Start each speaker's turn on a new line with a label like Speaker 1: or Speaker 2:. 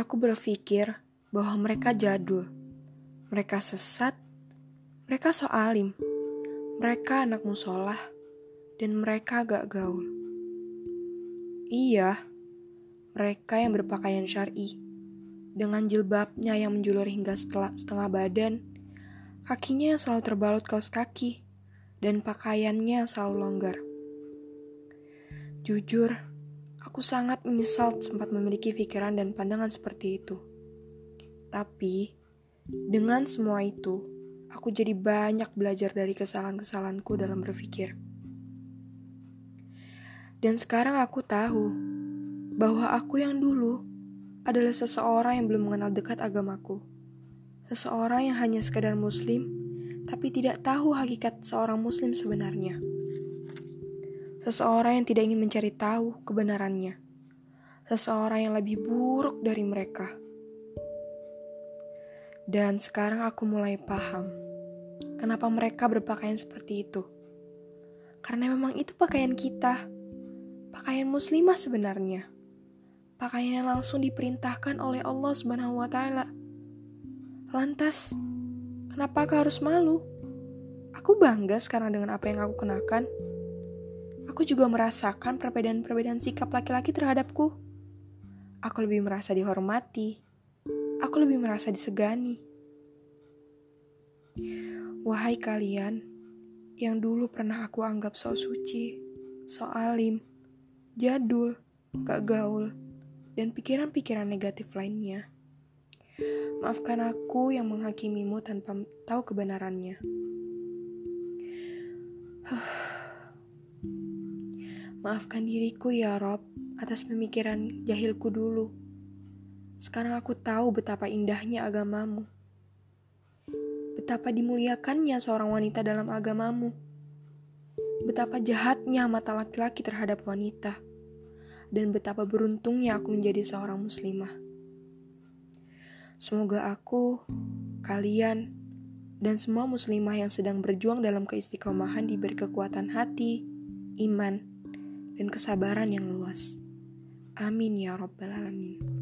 Speaker 1: Aku berpikir bahwa mereka jadul, mereka sesat, mereka soalim, mereka anak musolah, dan mereka gak gaul. Iya, mereka yang berpakaian syari, dengan jilbabnya yang menjulur hingga setengah, setengah badan, kakinya yang selalu terbalut kaos kaki, dan pakaiannya yang selalu longgar. Jujur, aku sangat menyesal sempat memiliki pikiran dan pandangan seperti itu. Tapi, dengan semua itu, aku jadi banyak belajar dari kesalahan-kesalahanku dalam berpikir. Dan sekarang aku tahu bahwa aku yang dulu adalah seseorang yang belum mengenal dekat agamaku. Seseorang yang hanya sekadar muslim, tapi tidak tahu hakikat seorang muslim sebenarnya. Seseorang yang tidak ingin mencari tahu kebenarannya. Seseorang yang lebih buruk dari mereka. Dan sekarang aku mulai paham kenapa mereka berpakaian seperti itu. Karena memang itu pakaian kita pakaian muslimah sebenarnya. Pakaian yang langsung diperintahkan oleh Allah Subhanahu wa taala. Lantas, kenapa kau harus malu? Aku bangga sekarang dengan apa yang aku kenakan. Aku juga merasakan perbedaan-perbedaan sikap laki-laki terhadapku. Aku lebih merasa dihormati. Aku lebih merasa disegani. Wahai kalian yang dulu pernah aku anggap so suci, so alim, jadul, gak gaul, dan pikiran-pikiran negatif lainnya. Maafkan aku yang menghakimimu tanpa tahu kebenarannya. Maafkan diriku ya Rob atas pemikiran jahilku dulu. Sekarang aku tahu betapa indahnya agamamu. Betapa dimuliakannya seorang wanita dalam agamamu. Betapa jahatnya mata laki-laki terhadap wanita dan betapa beruntungnya aku menjadi seorang muslimah. Semoga aku, kalian, dan semua muslimah yang sedang berjuang dalam keistiqomahan diberi kekuatan hati, iman, dan kesabaran yang luas. Amin ya Rabbal 'Alamin.